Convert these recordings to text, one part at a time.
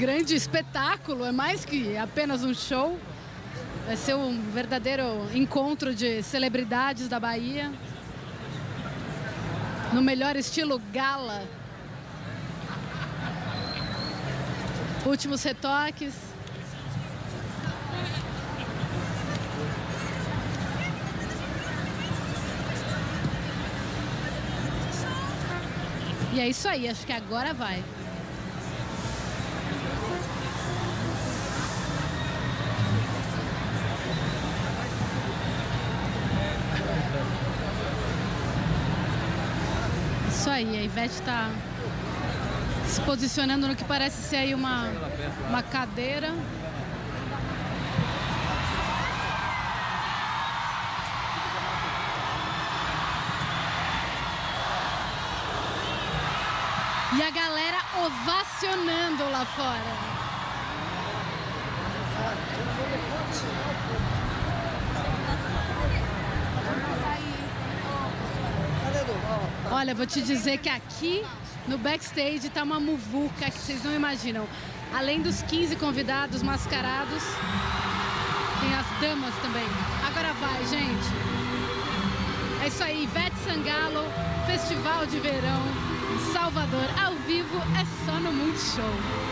grande espetáculo, é mais que apenas um show. Vai ser um verdadeiro encontro de celebridades da Bahia. No melhor estilo gala. Últimos retoques. E é isso aí, acho que agora vai. Aí, a Ivete está se posicionando no que parece ser aí uma, uma cadeira. E a galera ovacionando lá fora. Olha, vou te dizer que aqui no backstage tá uma muvuca que vocês não imaginam. Além dos 15 convidados mascarados, tem as damas também. Agora vai, gente. É isso aí, Ivete Sangalo, Festival de Verão, Salvador, ao vivo, é só no Multishow.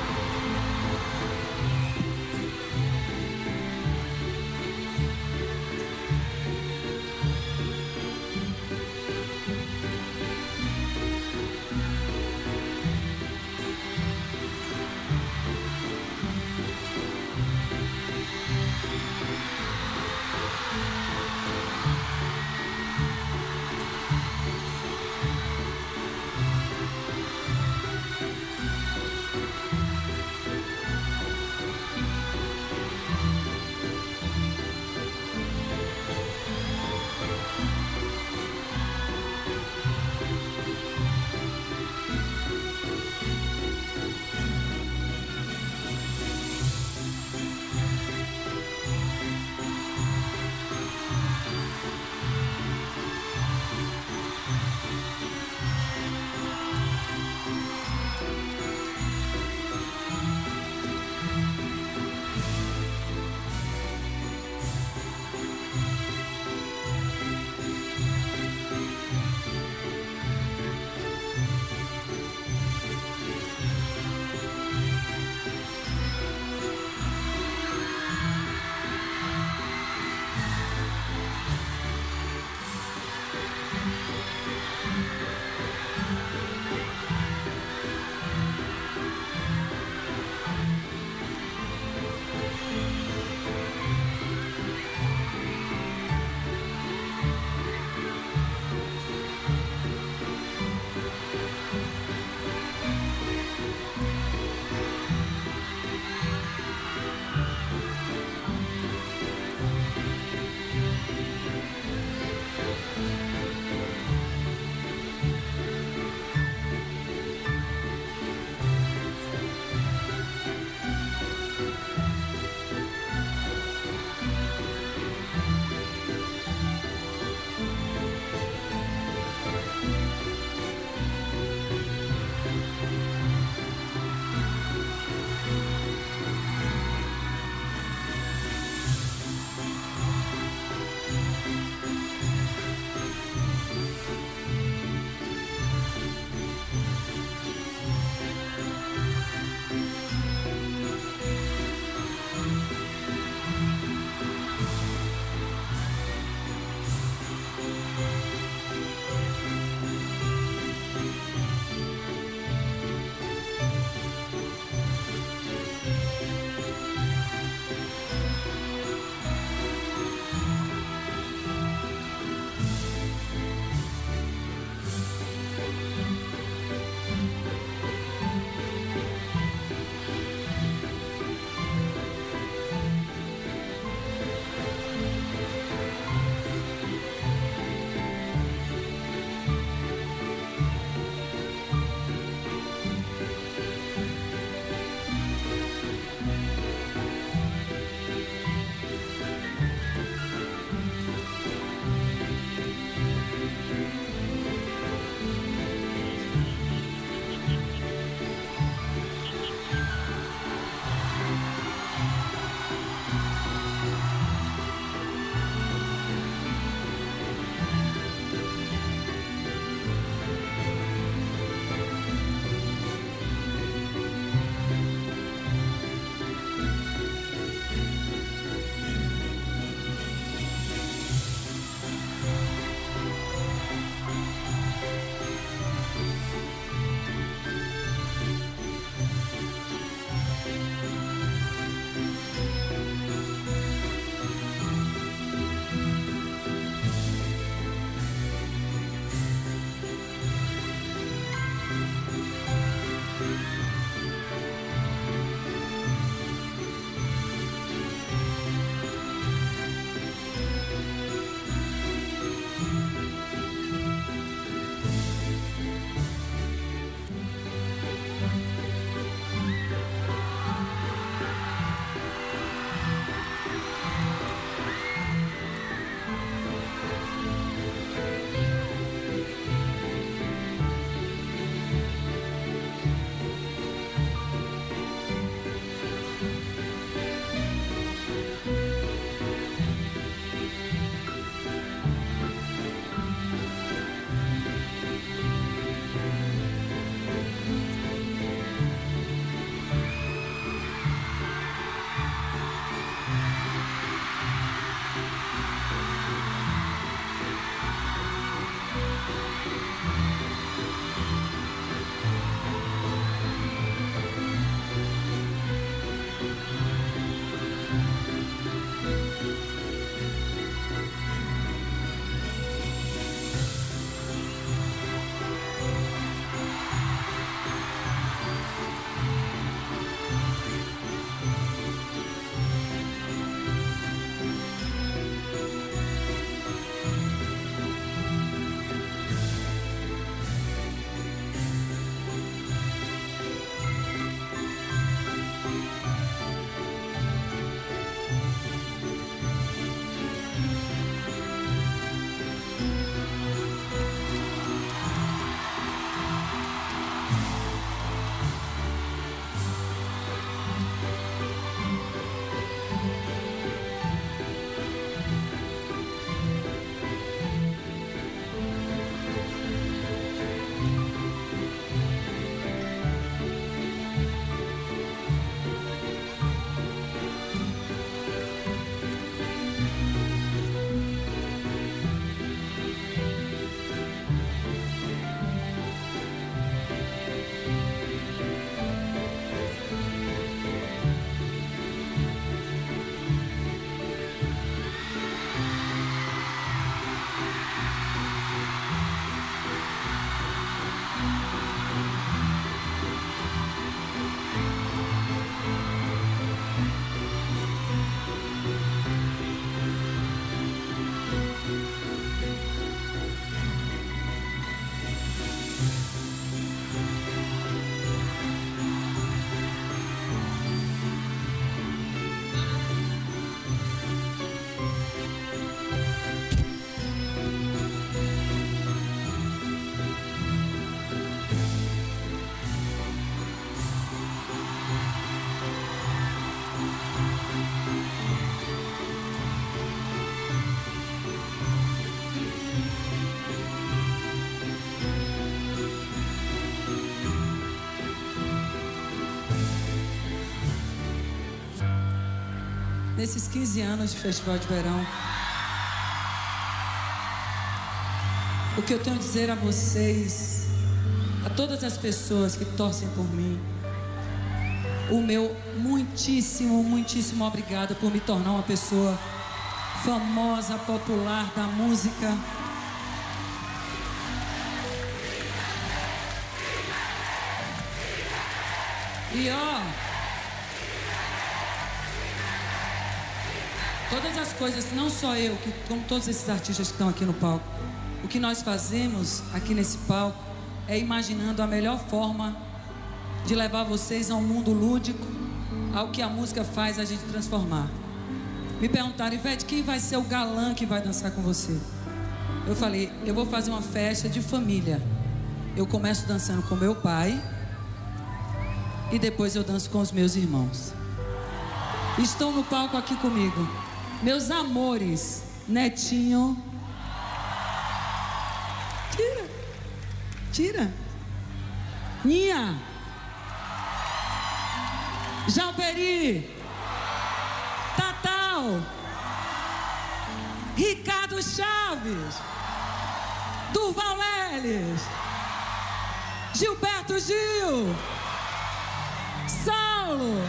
Nesses 15 anos de Festival de Verão. O que eu tenho a dizer a vocês, a todas as pessoas que torcem por mim, o meu muitíssimo, muitíssimo obrigado por me tornar uma pessoa famosa, popular da música. E ó, coisas, não só eu, que, como todos esses artistas que estão aqui no palco, o que nós fazemos aqui nesse palco é imaginando a melhor forma de levar vocês a um mundo lúdico, ao que a música faz a gente transformar. Me perguntaram, Ivete, quem vai ser o galã que vai dançar com você? Eu falei, eu vou fazer uma festa de família. Eu começo dançando com meu pai e depois eu danço com os meus irmãos. Estão no palco aqui comigo. Meus amores, Netinho. Tira. Tira. Ninha. Jalperi. Tatal. Ricardo Chaves. Durval Leles. Gilberto Gil. Saulo.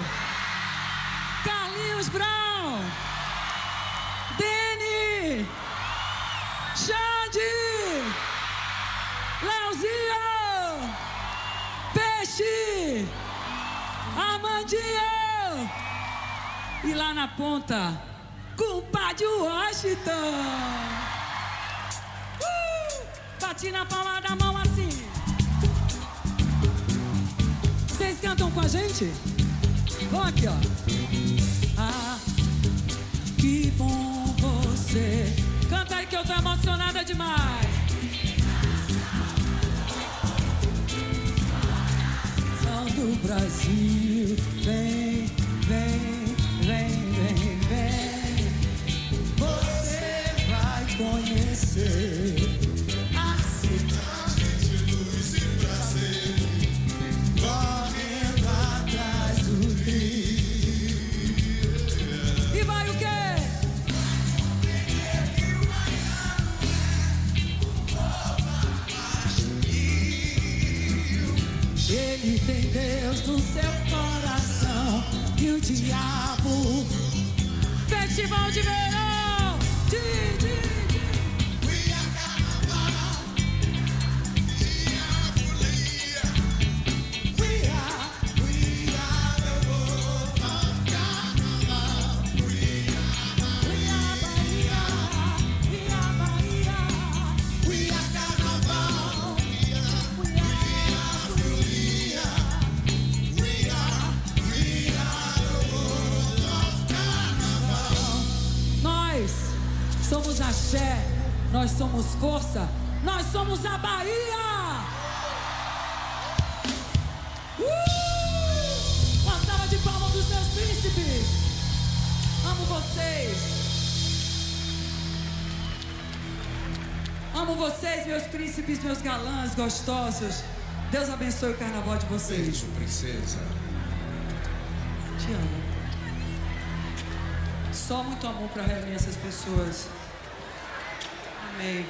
Carlinhos Brown. Xande. Leozinho. Peixe. Amandinho. E lá na ponta, compadre Washington. Uh! Bati na palma da mão assim. Vocês cantam com a gente? Vamos aqui, ó. Ah, que bom você. Eu tô emocionada demais. São do Brasil, vem, vem, Ele tem Deus no seu coração e o diabo. Festival de verão! De, somos força, nós somos a Bahia! Uh! Uma salva de palmas dos meus príncipes! Amo vocês! Amo vocês, meus príncipes, meus galãs gostosos. Deus abençoe o carnaval de vocês. Beijo, princesa. Te amo. Só muito amor para reunir essas pessoas. Amém.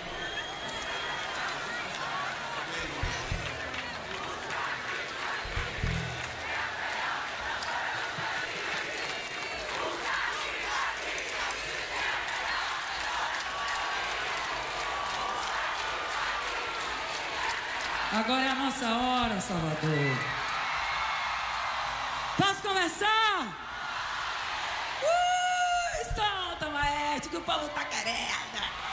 Agora é a nossa hora, Salvador. Posso conversar? Uh, solta, Maete, que o povo tá querendo.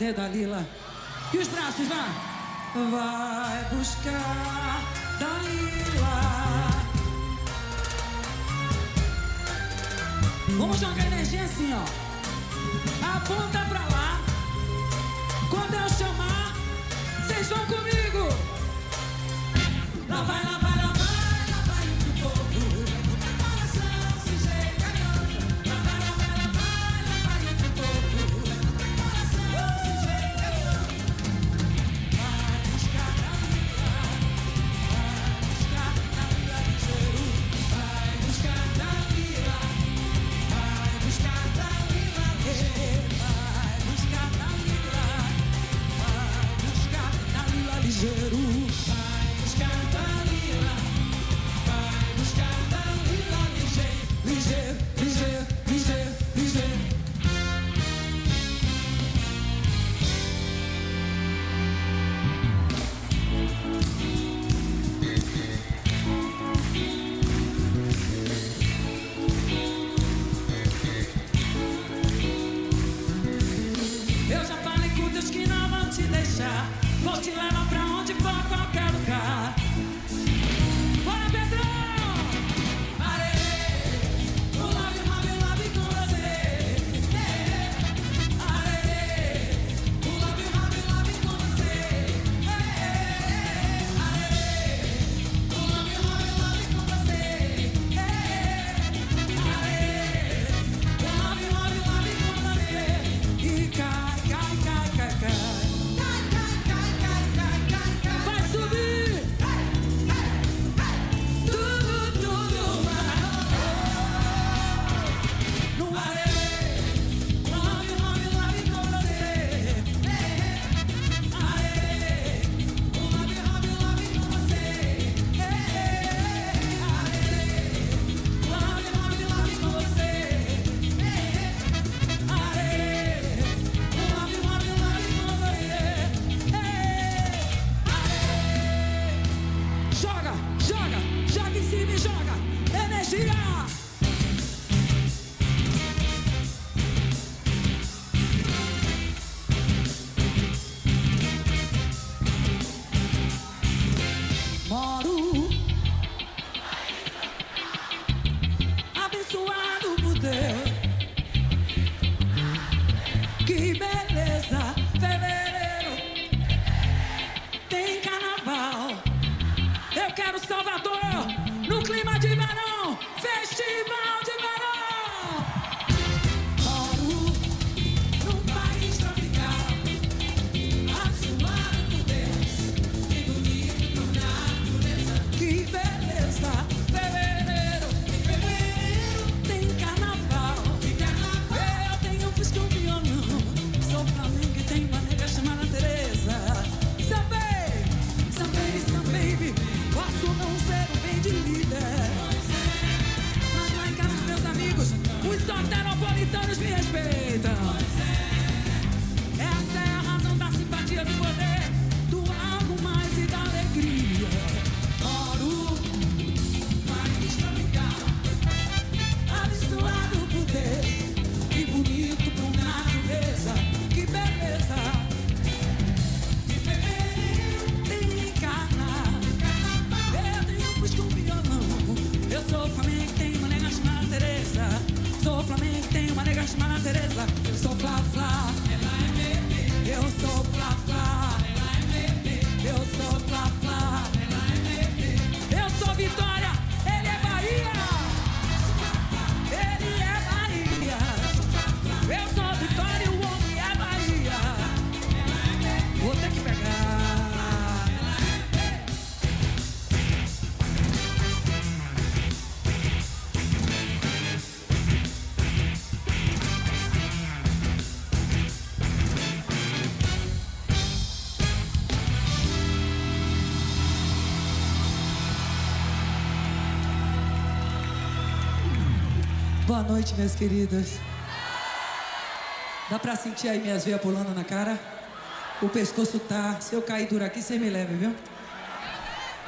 cadê Dalila? E os braços, vá! Vai buscar Dalila. Vamos jogar energia assim, ó. Aponta pra lá. Quando eu chamar, vocês vão comigo. Boa noite, minhas queridas. Dá pra sentir aí minhas veias pulando na cara? O pescoço tá. Se eu cair duro aqui, você me leva, viu?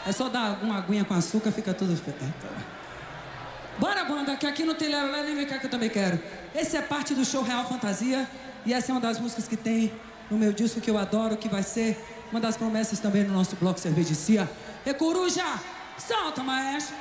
É só dar uma aguinha com açúcar, fica tudo certo. Bora, banda, que aqui no tem Lero nem vem cá que eu também quero. Esse é parte do show Real Fantasia. E essa é uma das músicas que tem no meu disco que eu adoro, que vai ser uma das promessas também no nosso bloco Cervejicia. É Coruja! Solta, maestro!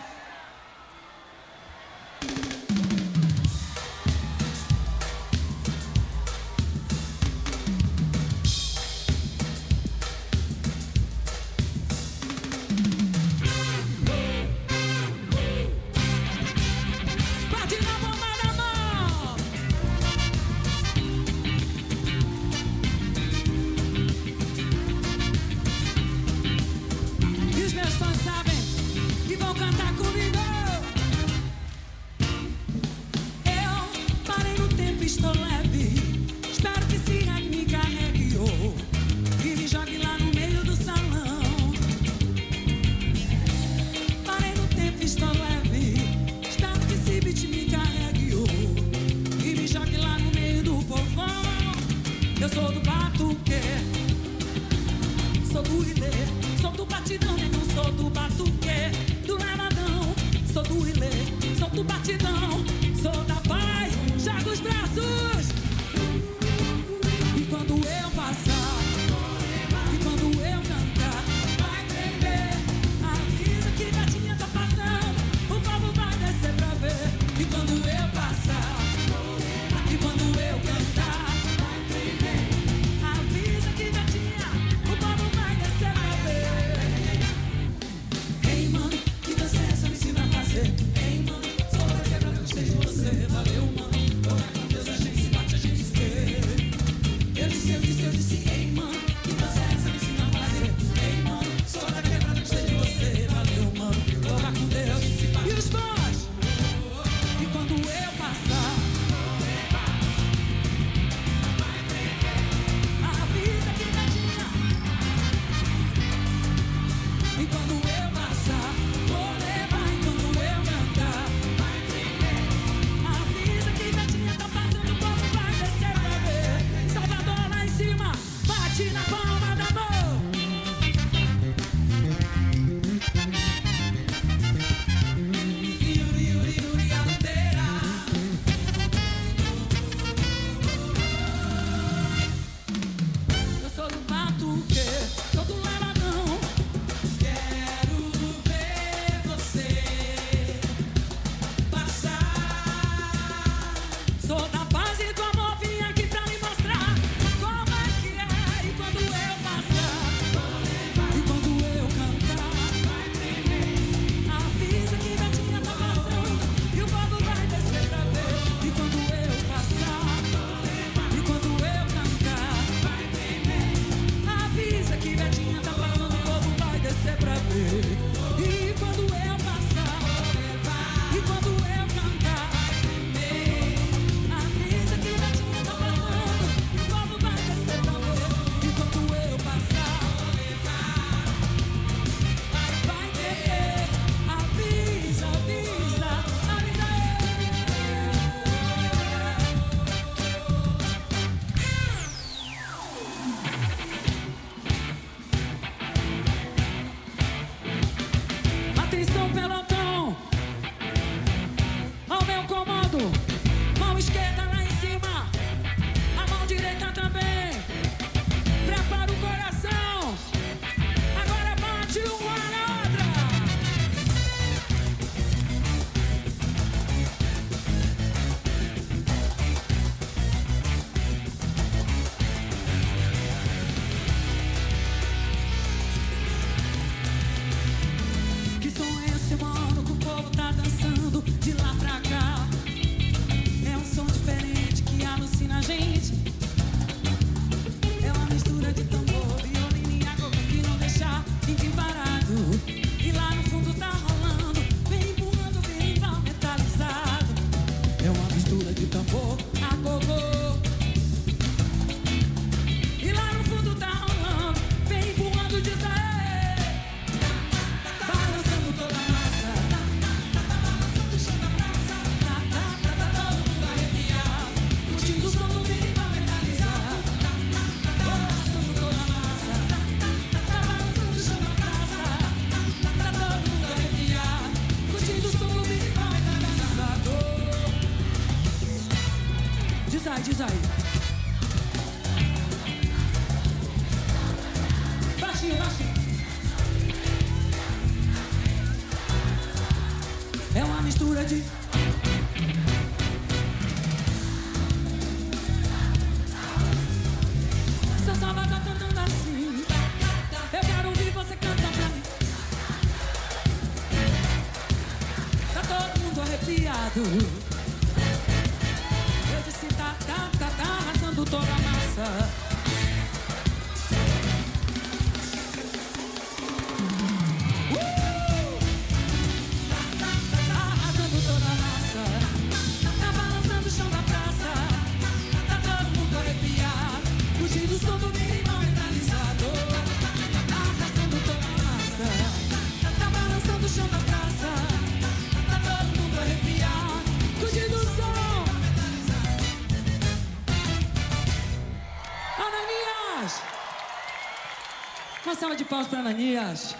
Ananias.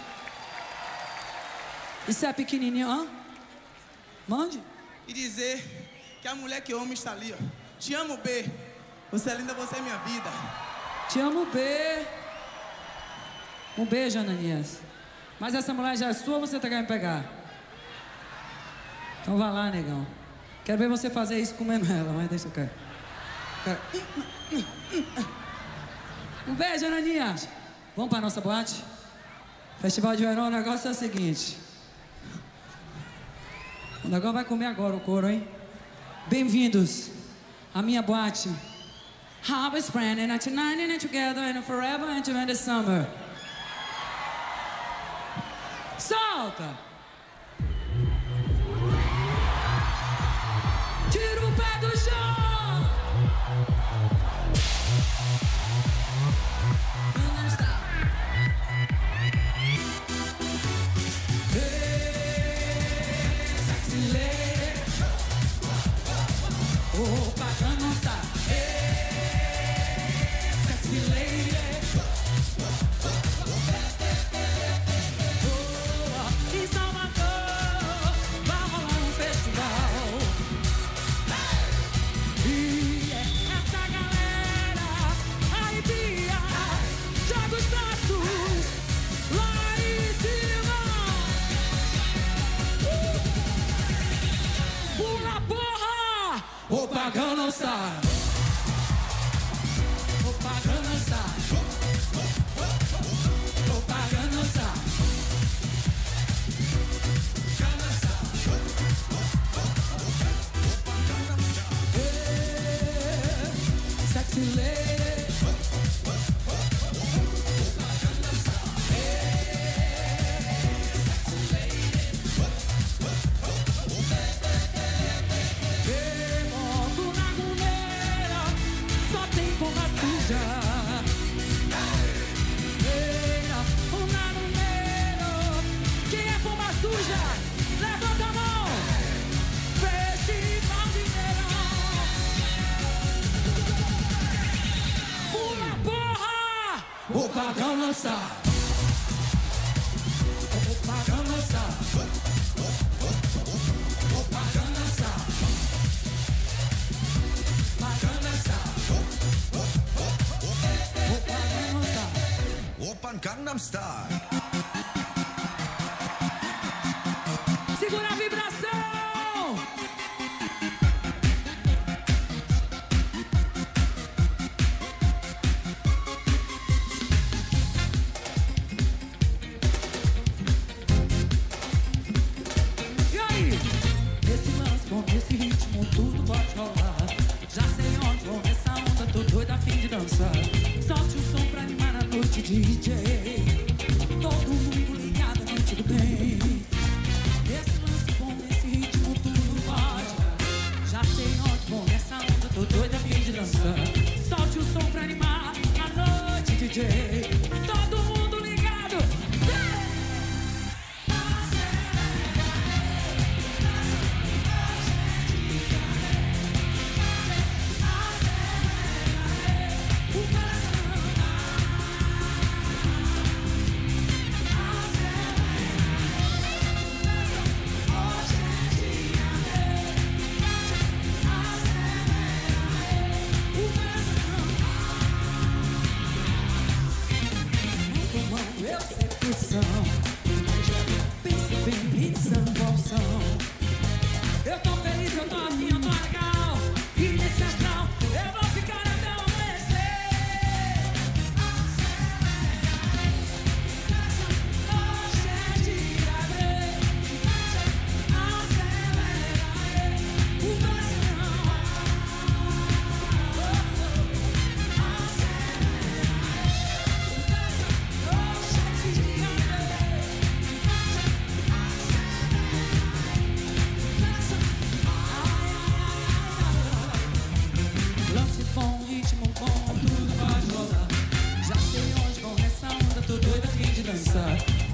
Isso é pequenininho, hã? Mande. E dizer que a mulher que homem está ali, ó. Te amo, B. Você é linda, você é minha vida. Te amo, B. Um beijo, Ananias. Mas essa mulher já é sua ou você tá querendo pegar? Então vá lá, negão. Quero ver você fazer isso comendo ela, mas deixa eu cair. Um beijo, Ananias. Vamos para nossa boate? Festival de verão, o negócio é o seguinte. O negócio vai comer agora o couro, hein? Bem-vindos à minha boate. Harvest Brand, and tonight and together and forever and during the summer. Solta!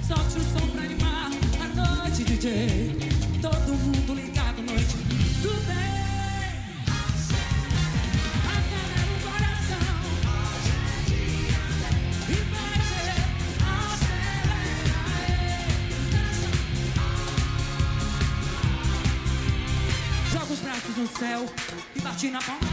Solte o som pra animar a noite, DJ. Todo mundo ligado, noite tudo bem. É é Joga os braços no céu e bate na palma.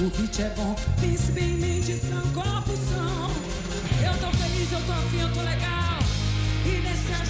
o beat é bom. Pense bem, mente são confusão. Eu tô feliz, eu tô afim, eu tô legal. E nesse as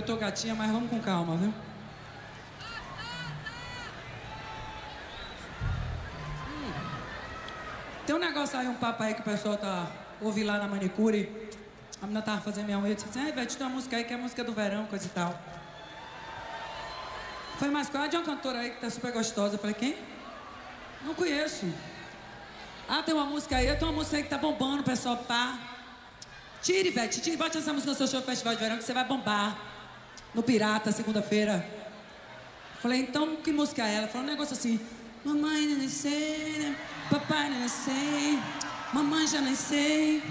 eu tô gatinha, mas vamos com calma, viu? Hum. Tem um negócio aí, um papo aí que o pessoal tá ouvindo lá na manicure. A menina tava fazendo minha unha e disse assim, ai, ah, tem uma música aí que é música do verão, coisa e tal. Foi falei, mas qual é de uma cantora aí que tá super gostosa? Eu falei, quem? Não conheço. Ah, tem uma música aí, tem uma música aí que tá bombando, pessoal, pá. Tire, Vete, tire, bote essa música no seu show do Festival de Verão que você vai bombar. No Pirata, segunda-feira. Falei, então que música é ela? Falou um negócio assim. Mamãe não sei, né? papai não sei, mamãe já nem sei,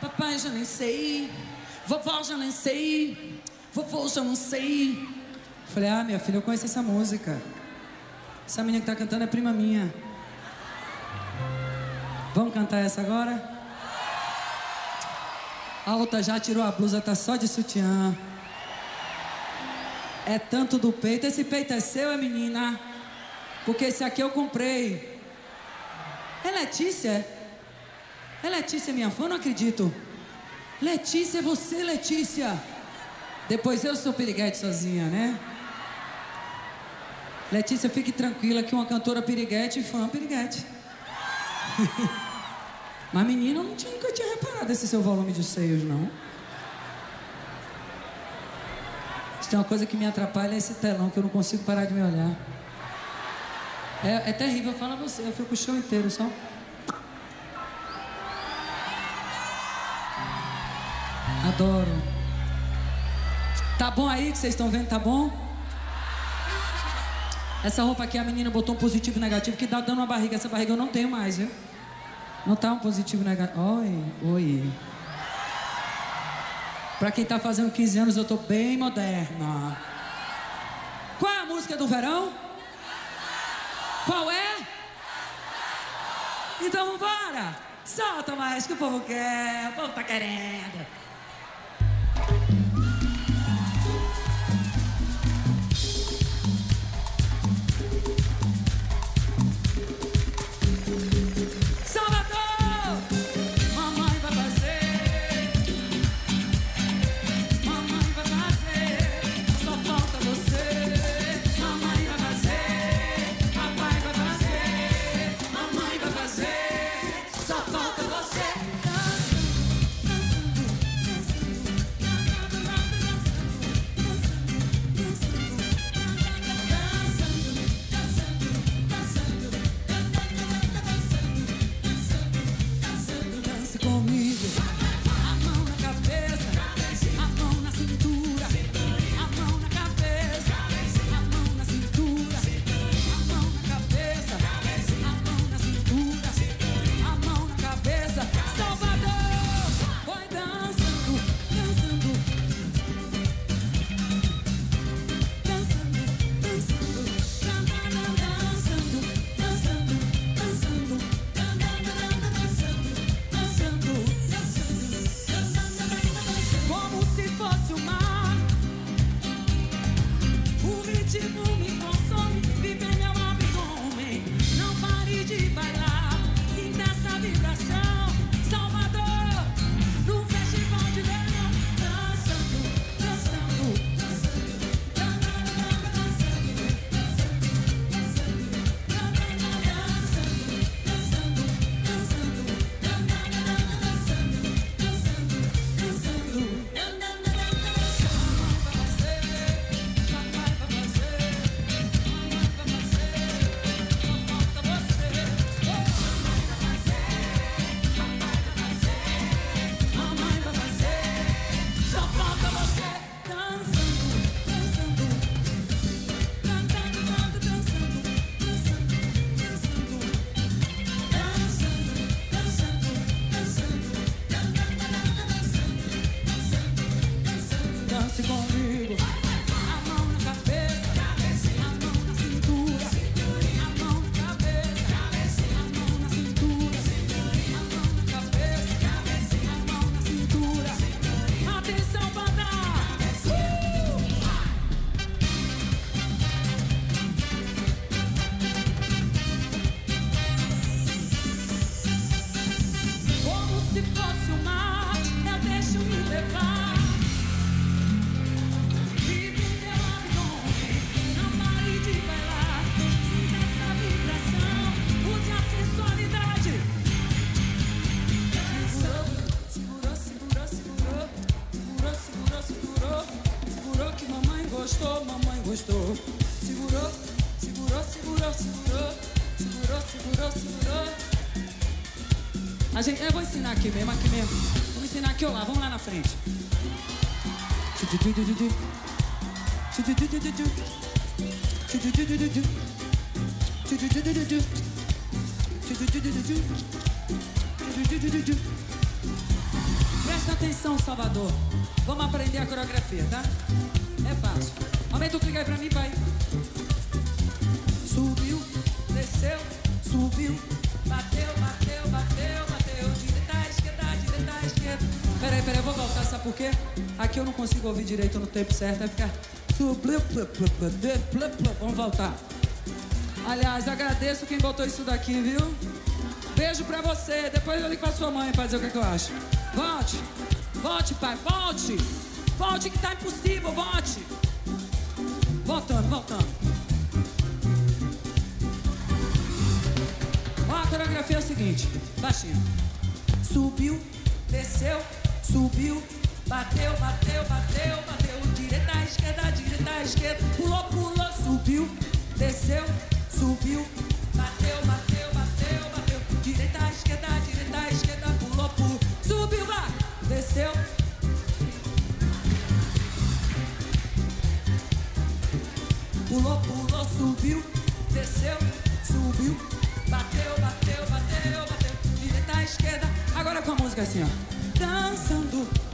papai já nem sei, vovó já nem sei, vovô já não sei. Falei, ah, minha filha, eu conheço essa música. Essa menina que tá cantando é prima minha. Vamos cantar essa agora? A outra já tirou a blusa, tá só de sutiã. É tanto do peito. Esse peito é seu, é menina? Porque esse aqui eu comprei. É Letícia? É Letícia minha fã? Não acredito. Letícia, é você, Letícia. Depois eu sou piriguete sozinha, né? Letícia, fique tranquila que uma cantora piriguete e fã piriguete. Mas menina, eu nunca tinha reparado esse seu volume de seios, não. Se tem uma coisa que me atrapalha é esse telão, que eu não consigo parar de me olhar. É, é terrível, fala você, eu fico o show inteiro só. Adoro. Tá bom aí que vocês estão vendo, tá bom? Essa roupa aqui a menina botou um positivo e negativo que dá dando uma barriga. Essa barriga eu não tenho mais, viu? Não tá um positivo negativo. Oi, oi. Pra quem tá fazendo 15 anos, eu tô bem moderna. Qual é a música do verão? Qual é? Então vambora! Solta mais que o povo quer, o povo tá querendo. Presta atenção, Salvador. Vamos aprender a coreografia, tá? É fácil. Aumenta o clique aí pra mim, pai. Subiu, desceu, subiu, bateu, bateu, bateu, bateu. Direita, esquerda, direita, esquerda. Peraí, peraí, eu vou voltar, sabe por quê? Eu não consigo ouvir direito no tempo certo, vai ficar. Plup, plup, plup. Vamos voltar. Aliás, agradeço quem botou isso daqui, viu? Beijo pra você. Depois eu ligo pra sua mãe pra dizer o que, é que eu acho. Volte, volte, pai, volte. Volte que tá impossível, volte. Voltando, voltando. Ó, a coreografia é o seguinte, baixinho. Subiu, desceu, subiu, bateu, bateu, bateu, bateu. Direita, esquerda, direita, esquerda. Pulou, pulou, subiu, desceu, subiu, bateu, bateu, bateu, bateu. Direita, esquerda, direita, esquerda. Pulou, pulou, subiu, vai, desceu. Pulou, pulou, subiu, desceu, subiu, bateu, bateu, bateu, bateu. Direita, esquerda. Agora com a música assim, ó. Dançando.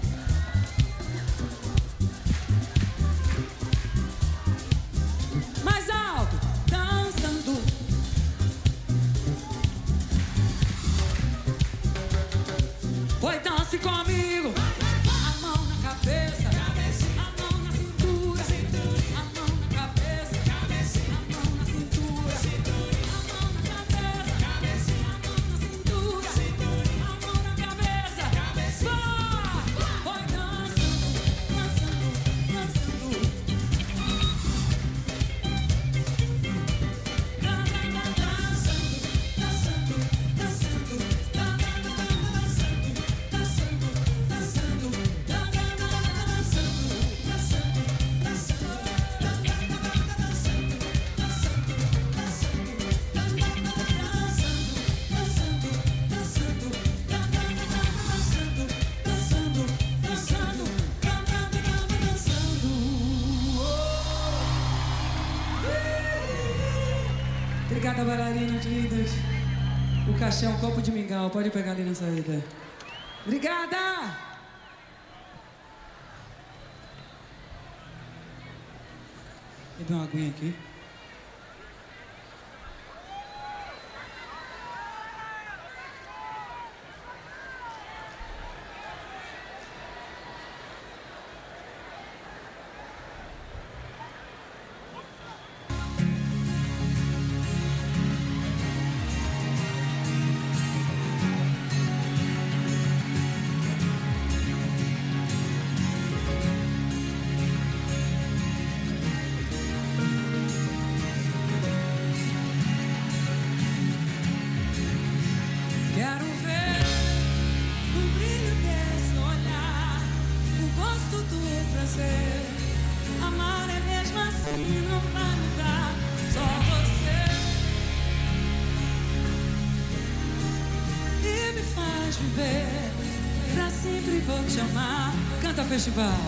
O cachê é um copo de mingau. Pode pegar ali na saída. Obrigada! Beber uma aguinha aqui. Festival.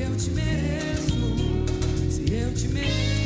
eu te mereço, se eu te mereço.